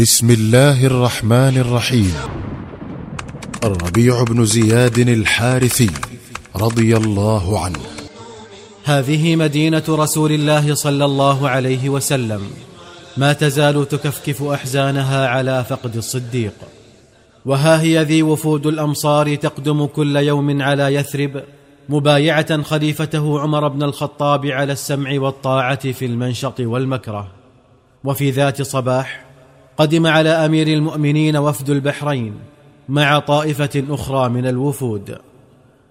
بسم الله الرحمن الرحيم. الربيع بن زياد الحارثي رضي الله عنه. هذه مدينة رسول الله صلى الله عليه وسلم. ما تزال تكفكف أحزانها على فقد الصديق. وها هي ذي وفود الأمصار تقدم كل يوم على يثرب مبايعة خليفته عمر بن الخطاب على السمع والطاعة في المنشط والمكره. وفي ذات صباح قدم على أمير المؤمنين وفد البحرين مع طائفة أخرى من الوفود.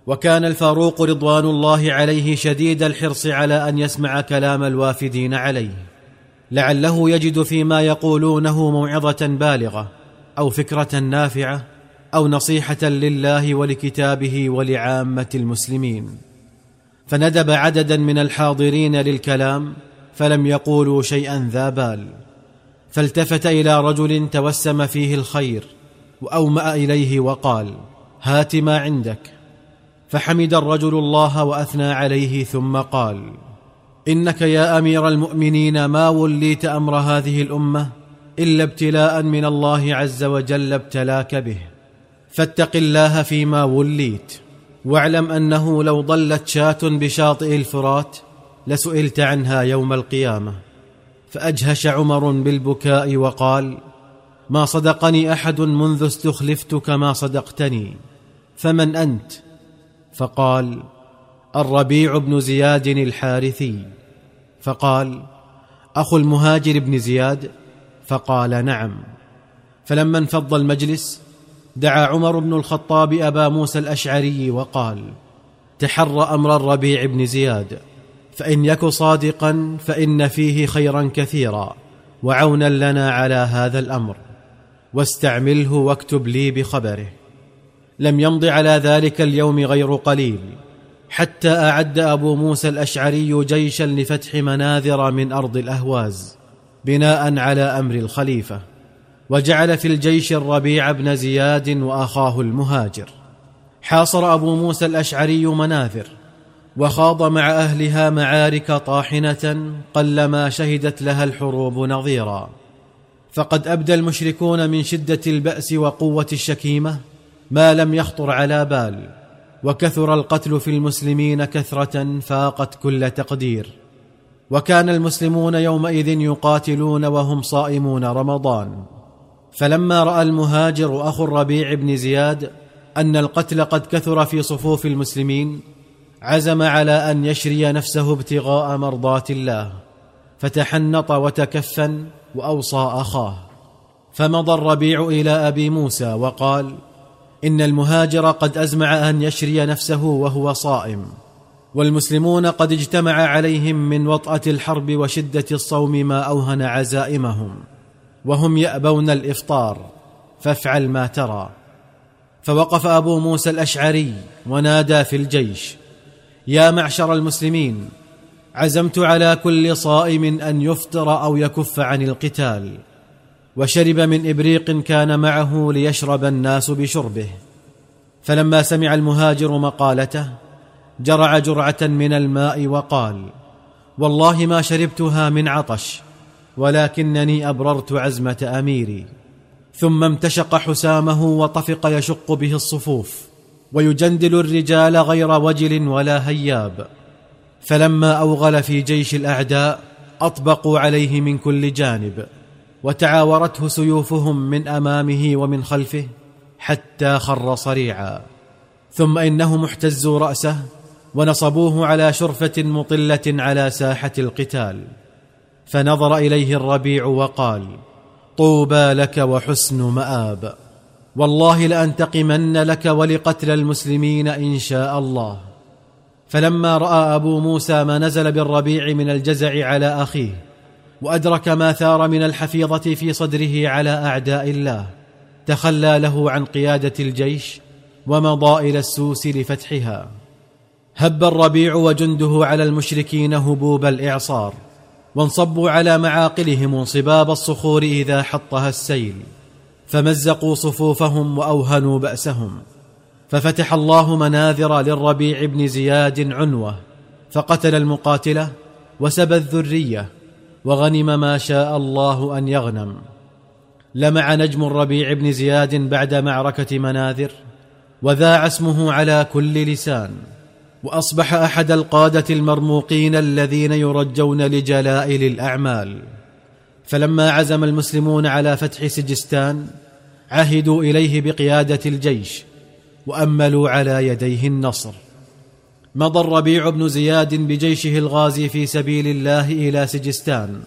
وكان الفاروق رضوان الله عليه شديد الحرص على أن يسمع كلام الوافدين عليه. لعله يجد فيما يقولونه موعظة بالغة أو فكرة نافعة أو نصيحة لله ولكتابه ولعامة المسلمين. فندب عددا من الحاضرين للكلام فلم يقولوا شيئا ذا بال. فالتفت إلى رجل توسم فيه الخير وأومأ إليه وقال هات ما عندك. فحمد الرجل الله وأثنى عليه ثم قال إنك يا أمير المؤمنين ما وليت أمر هذه الأمة إلا ابتلاء من الله عز وجل ابتلاك به فاتق الله فيما وليت واعلم أنه لو ضلت شاة بشاطئ الفرات لسئلت عنها يوم القيامة. فأجهش عمر بالبكاء وقال ما صدقني أحد منذ استخلفت كما صدقتني فمن أنت؟ فقال الربيع بن زياد الحارثي. فقال أخو المهاجر بن زياد؟ فقال نعم. فلما انفض المجلس دعا عمر بن الخطاب أبا موسى الأشعري وقال تحر أمر الربيع بن زياد. فإن يك صادقا فإن فيه خيرا كثيرا وعونا لنا على هذا الأمر واستعمله واكتب لي بخبره. لم يمض على ذلك اليوم غير قليل حتى أعد أبو موسى الأشعري جيشا لفتح مناذر من أرض الأهواز بناء على أمر الخليفة وجعل في الجيش الربيع بن زياد وأخاه المهاجر. حاصر أبو موسى الأشعري مناذر وخاض مع أهلها معارك طاحنة قلما شهدت لها الحروب نظيرا. فقد أبدى المشركون من شدة البأس وقوة الشكيمة ما لم يخطر على بال وكثر القتل في المسلمين كثرة فاقت كل تقدير. وكان المسلمون يومئذ يقاتلون وهم صائمون رمضان. فلما رأى المهاجر أخو الربيع بن زياد أن القتل قد كثر في صفوف المسلمين عزم على أن يشري نفسه ابتغاء مرضات الله فتحنط وتكفن وأوصى أخاه. فمضى الربيع إلى أبي موسى وقال إن المهاجر قد أزمع أن يشري نفسه وهو صائم والمسلمون قد اجتمع عليهم من وطأة الحرب وشدة الصوم ما أوهن عزائمهم وهم يأبون الإفطار فافعل ما ترى. فوقف أبو موسى الأشعري ونادى في الجيش يا معشر المسلمين عزمت على كل صائم أن يفطر أو يكف عن القتال وشرب من إبريق كان معه ليشرب الناس بشربه. فلما سمع المهاجر مقالته جرع جرعة من الماء وقال والله ما شربتها من عطش ولكنني أبررت عزمة أميري. ثم امتشق حسامه وطفق يشق به الصفوف. ويجندل الرجال غير وجل ولا هياب. فلما أوغل في جيش الأعداء أطبقوا عليه من كل جانب وتعاورته سيوفهم من أمامه ومن خلفه حتى خر صريعا. ثم انهم احتزوا رأسه ونصبوه على شرفة مطلة على ساحة القتال. فنظر إليه الربيع وقال طوبى لك وحسن مآب. والله لأنتقمن لك ولقتل المسلمين إن شاء الله. فلما رأى أبو موسى ما نزل بالربيع من الجزع على أخيه وأدرك ما ثار من الحفيظة في صدره على أعداء الله تخلى له عن قيادة الجيش ومضى إلى السوس لفتحها. هب الربيع وجنده على المشركين هبوب الإعصار وانصبوا على معاقلهم انصباب الصخور إذا حطها السيل. فمزقوا صفوفهم وأوهنوا بأسهم. ففتح الله مناذر للربيع بن زياد عنوة فقتل المقاتلة وسبى الذرية وغنم ما شاء الله أن يغنم. لمع نجم الربيع بن زياد بعد معركة مناذر وذاع اسمه على كل لسان. وأصبح أحد القادة المرموقين الذين يرجون لجلائل الأعمال. فلما عزم المسلمون على فتح سجستان عهدوا إليه بقيادة الجيش وأملوا على يديه النصر. مضى الربيع بن زياد بجيشه الغازي في سبيل الله إلى سجستان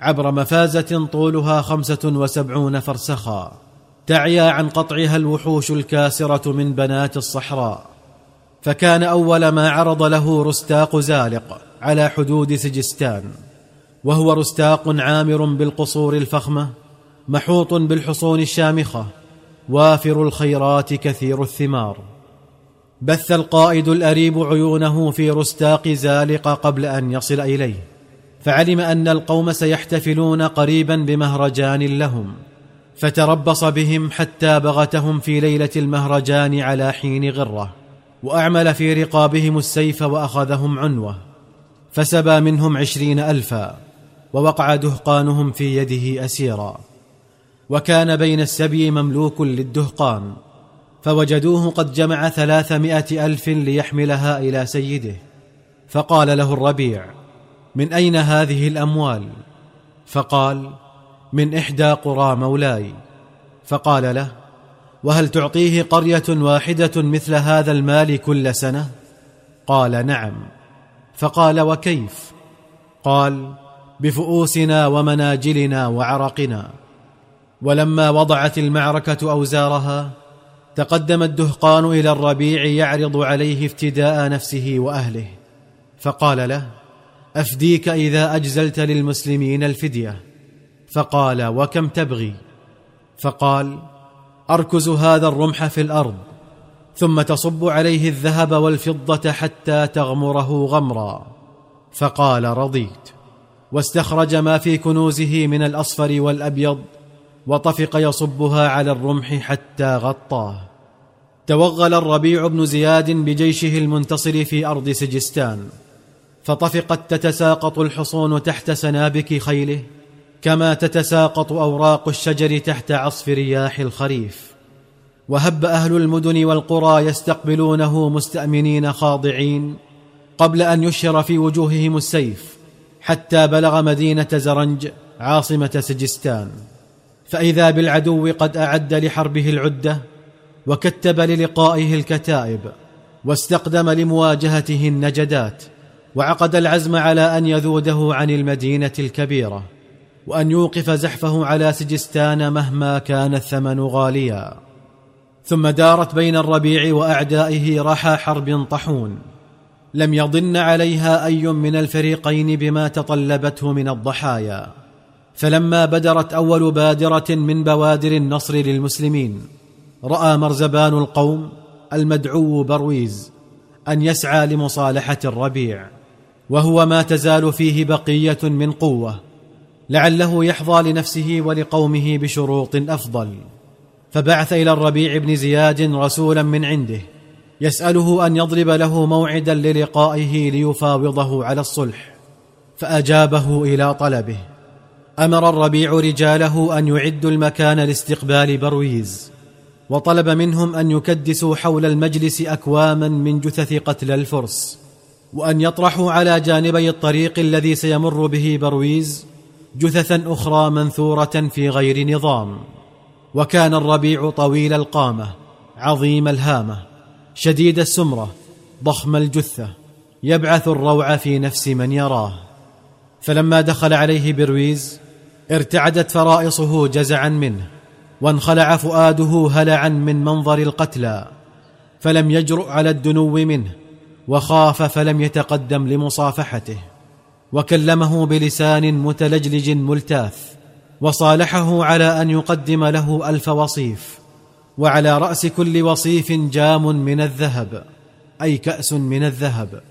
عبر مفازة طولها خمسة وسبعون فرسخا تعيا عن قطعها الوحوش الكاسرة من بنات الصحراء. فكان أول ما عرض له رستاق زالق على حدود سجستان. وهو رستاق عامر بالقصور الفخمة محوط بالحصون الشامخة وافر الخيرات كثير الثمار. بث القائد الأريب عيونه في رستاق زالق قبل أن يصل إليه فعلم أن القوم سيحتفلون قريبا بمهرجان لهم فتربص بهم حتى بغتهم في ليلة المهرجان على حين غرة وأعمل في رقابهم السيف وأخذهم عنوة فسبى منهم عشرين الفا. ووقع دهقانهم في يده أسيرا. وكان بين السبي مملوك للدهقان فوجدوه قد جمع ثلاثمائة ألف ليحملها إلى سيده. فقال له الربيع من أين هذه الأموال؟ فقال من إحدى قرى مولاي. فقال له وهل تعطيه قرية واحدة مثل هذا المال كل سنة؟ قال نعم. فقال وكيف؟ قال بفؤوسنا ومناجلنا وعرقنا. ولما وضعت المعركة أوزارها تقدم الدهقان إلى الربيع يعرض عليه افتداء نفسه وأهله. فقال له أفديك إذا أجزلت للمسلمين الفدية. فقال وكم تبغي؟ فقال أركز هذا الرمح في الأرض ثم تصب عليه الذهب والفضة حتى تغمره غمرا. فقال رضيت. واستخرج ما في كنوزه من الأصفر والأبيض وطفق يصبها على الرمح حتى غطاه. توغل الربيع بن زياد بجيشه المنتصر في أرض سجستان. فطفقت تتساقط الحصون تحت سنابك خيله كما تتساقط أوراق الشجر تحت عصف رياح الخريف. وهب أهل المدن والقرى يستقبلونه مستأمنين خاضعين قبل أن يشهر في وجوههم السيف. حتى بلغ مدينة زرنج عاصمة سجستان. فإذا بالعدو قد أعد لحربه العدة وكتب للقائه الكتائب واستقدم لمواجهته النجدات وعقد العزم على أن يذوده عن المدينة الكبيرة وأن يوقف زحفه على سجستان مهما كان الثمن غاليا. ثم دارت بين الربيع وأعدائه رحى حرب طحون. لم يضن عليها أي من الفريقين بما تطلبته من الضحايا. فلما بدرت أول بادرة من بوادر النصر للمسلمين رأى مرزبان القوم المدعو برويز أن يسعى لمصالحة الربيع وهو ما تزال فيه بقية من قوة لعله يحظى لنفسه ولقومه بشروط أفضل. فبعث إلى الربيع بن زياد رسولا من عنده يسأله أن يضرب له موعدا للقائه ليفاوضه على الصلح فأجابه إلى طلبه. أمر الربيع رجاله أن يعدوا المكان لاستقبال برويز وطلب منهم أن يكدسوا حول المجلس أكواما من جثث قتلى الفرس وأن يطرحوا على جانبي الطريق الذي سيمر به برويز جثثا أخرى منثورة في غير نظام. وكان الربيع طويل القامة عظيم الهامة. شديد السمرة ضخم الجثة يبعث الروع في نفس من يراه. فلما دخل عليه برويز ارتعدت فرائصه جزعا منه وانخلع فؤاده هلعا من منظر القتلى. فلم يجرؤ على الدنو منه وخاف فلم يتقدم لمصافحته. وكلمه بلسان متلجلج ملتاث وصالحه على أن يقدم له ألف وصيف. وعلى رأس كل وصيف جام من الذهب أي كأس من الذهب.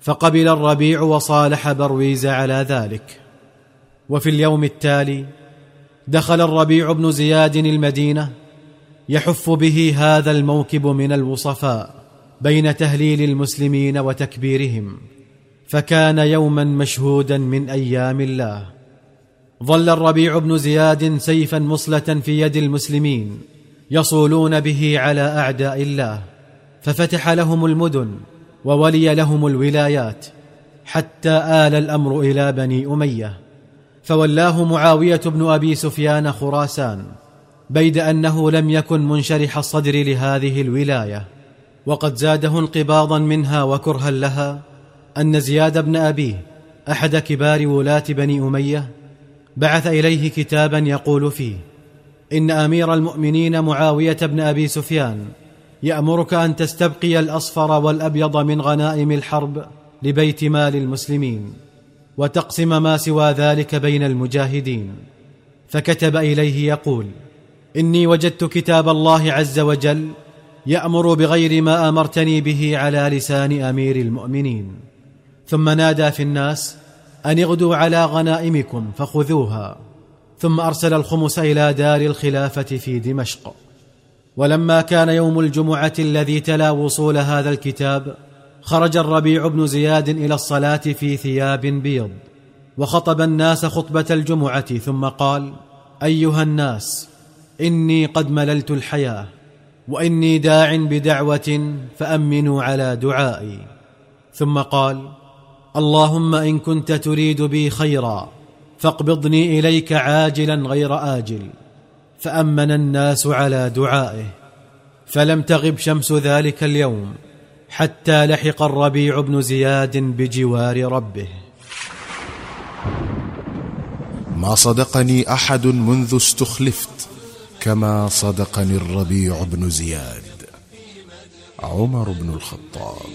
فقبل الربيع وصالح برويز على ذلك. وفي اليوم التالي دخل الربيع بن زياد المدينة يحف به هذا الموكب من الوصفاء بين تهليل المسلمين وتكبيرهم. فكان يوما مشهودا من أيام الله. ظل الربيع بن زياد سيفا مصله في يد المسلمين. يصولون به على أعداء الله ففتح لهم المدن وولي لهم الولايات حتى آل الأمر إلى بني أمية. فولاه معاوية بن أبي سفيان خراسان بيد أنه لم يكن منشرح الصدر لهذه الولاية. وقد زاده انقباضا منها وكرها لها أن زياد بن أبيه أحد كبار ولاة بني أمية بعث إليه كتابا يقول فيه إن أمير المؤمنين معاوية بن أبي سفيان يأمرك أن تستبقي الأصفر والأبيض من غنائم الحرب لبيت مال المسلمين وتقسم ما سوى ذلك بين المجاهدين. فكتب إليه يقول إني وجدت كتاب الله عز وجل يأمر بغير ما أمرتني به على لسان أمير المؤمنين. ثم نادى في الناس أن اغدوا على غنائمكم فخذوها. ثم أرسل الخمس إلى دار الخلافة في دمشق. ولما كان يوم الجمعة الذي تلا وصول هذا الكتاب خرج الربيع بن زياد إلى الصلاة في ثياب بيض وخطب الناس خطبة الجمعة ثم قال أيها الناس إني قد مللت الحياة وإني داع بدعوة فأمنوا على دعائي. ثم قال اللهم إن كنت تريد بي خيرا فاقبضني إليك عاجلا غير آجل فأمن الناس على دعائه فلم تغب شمس ذلك اليوم حتى لحق الربيع بن زياد بجوار ربه. ما صدقني أحد منذ استخلفت كما صدقني الربيع بن زياد. عمر بن الخطاب.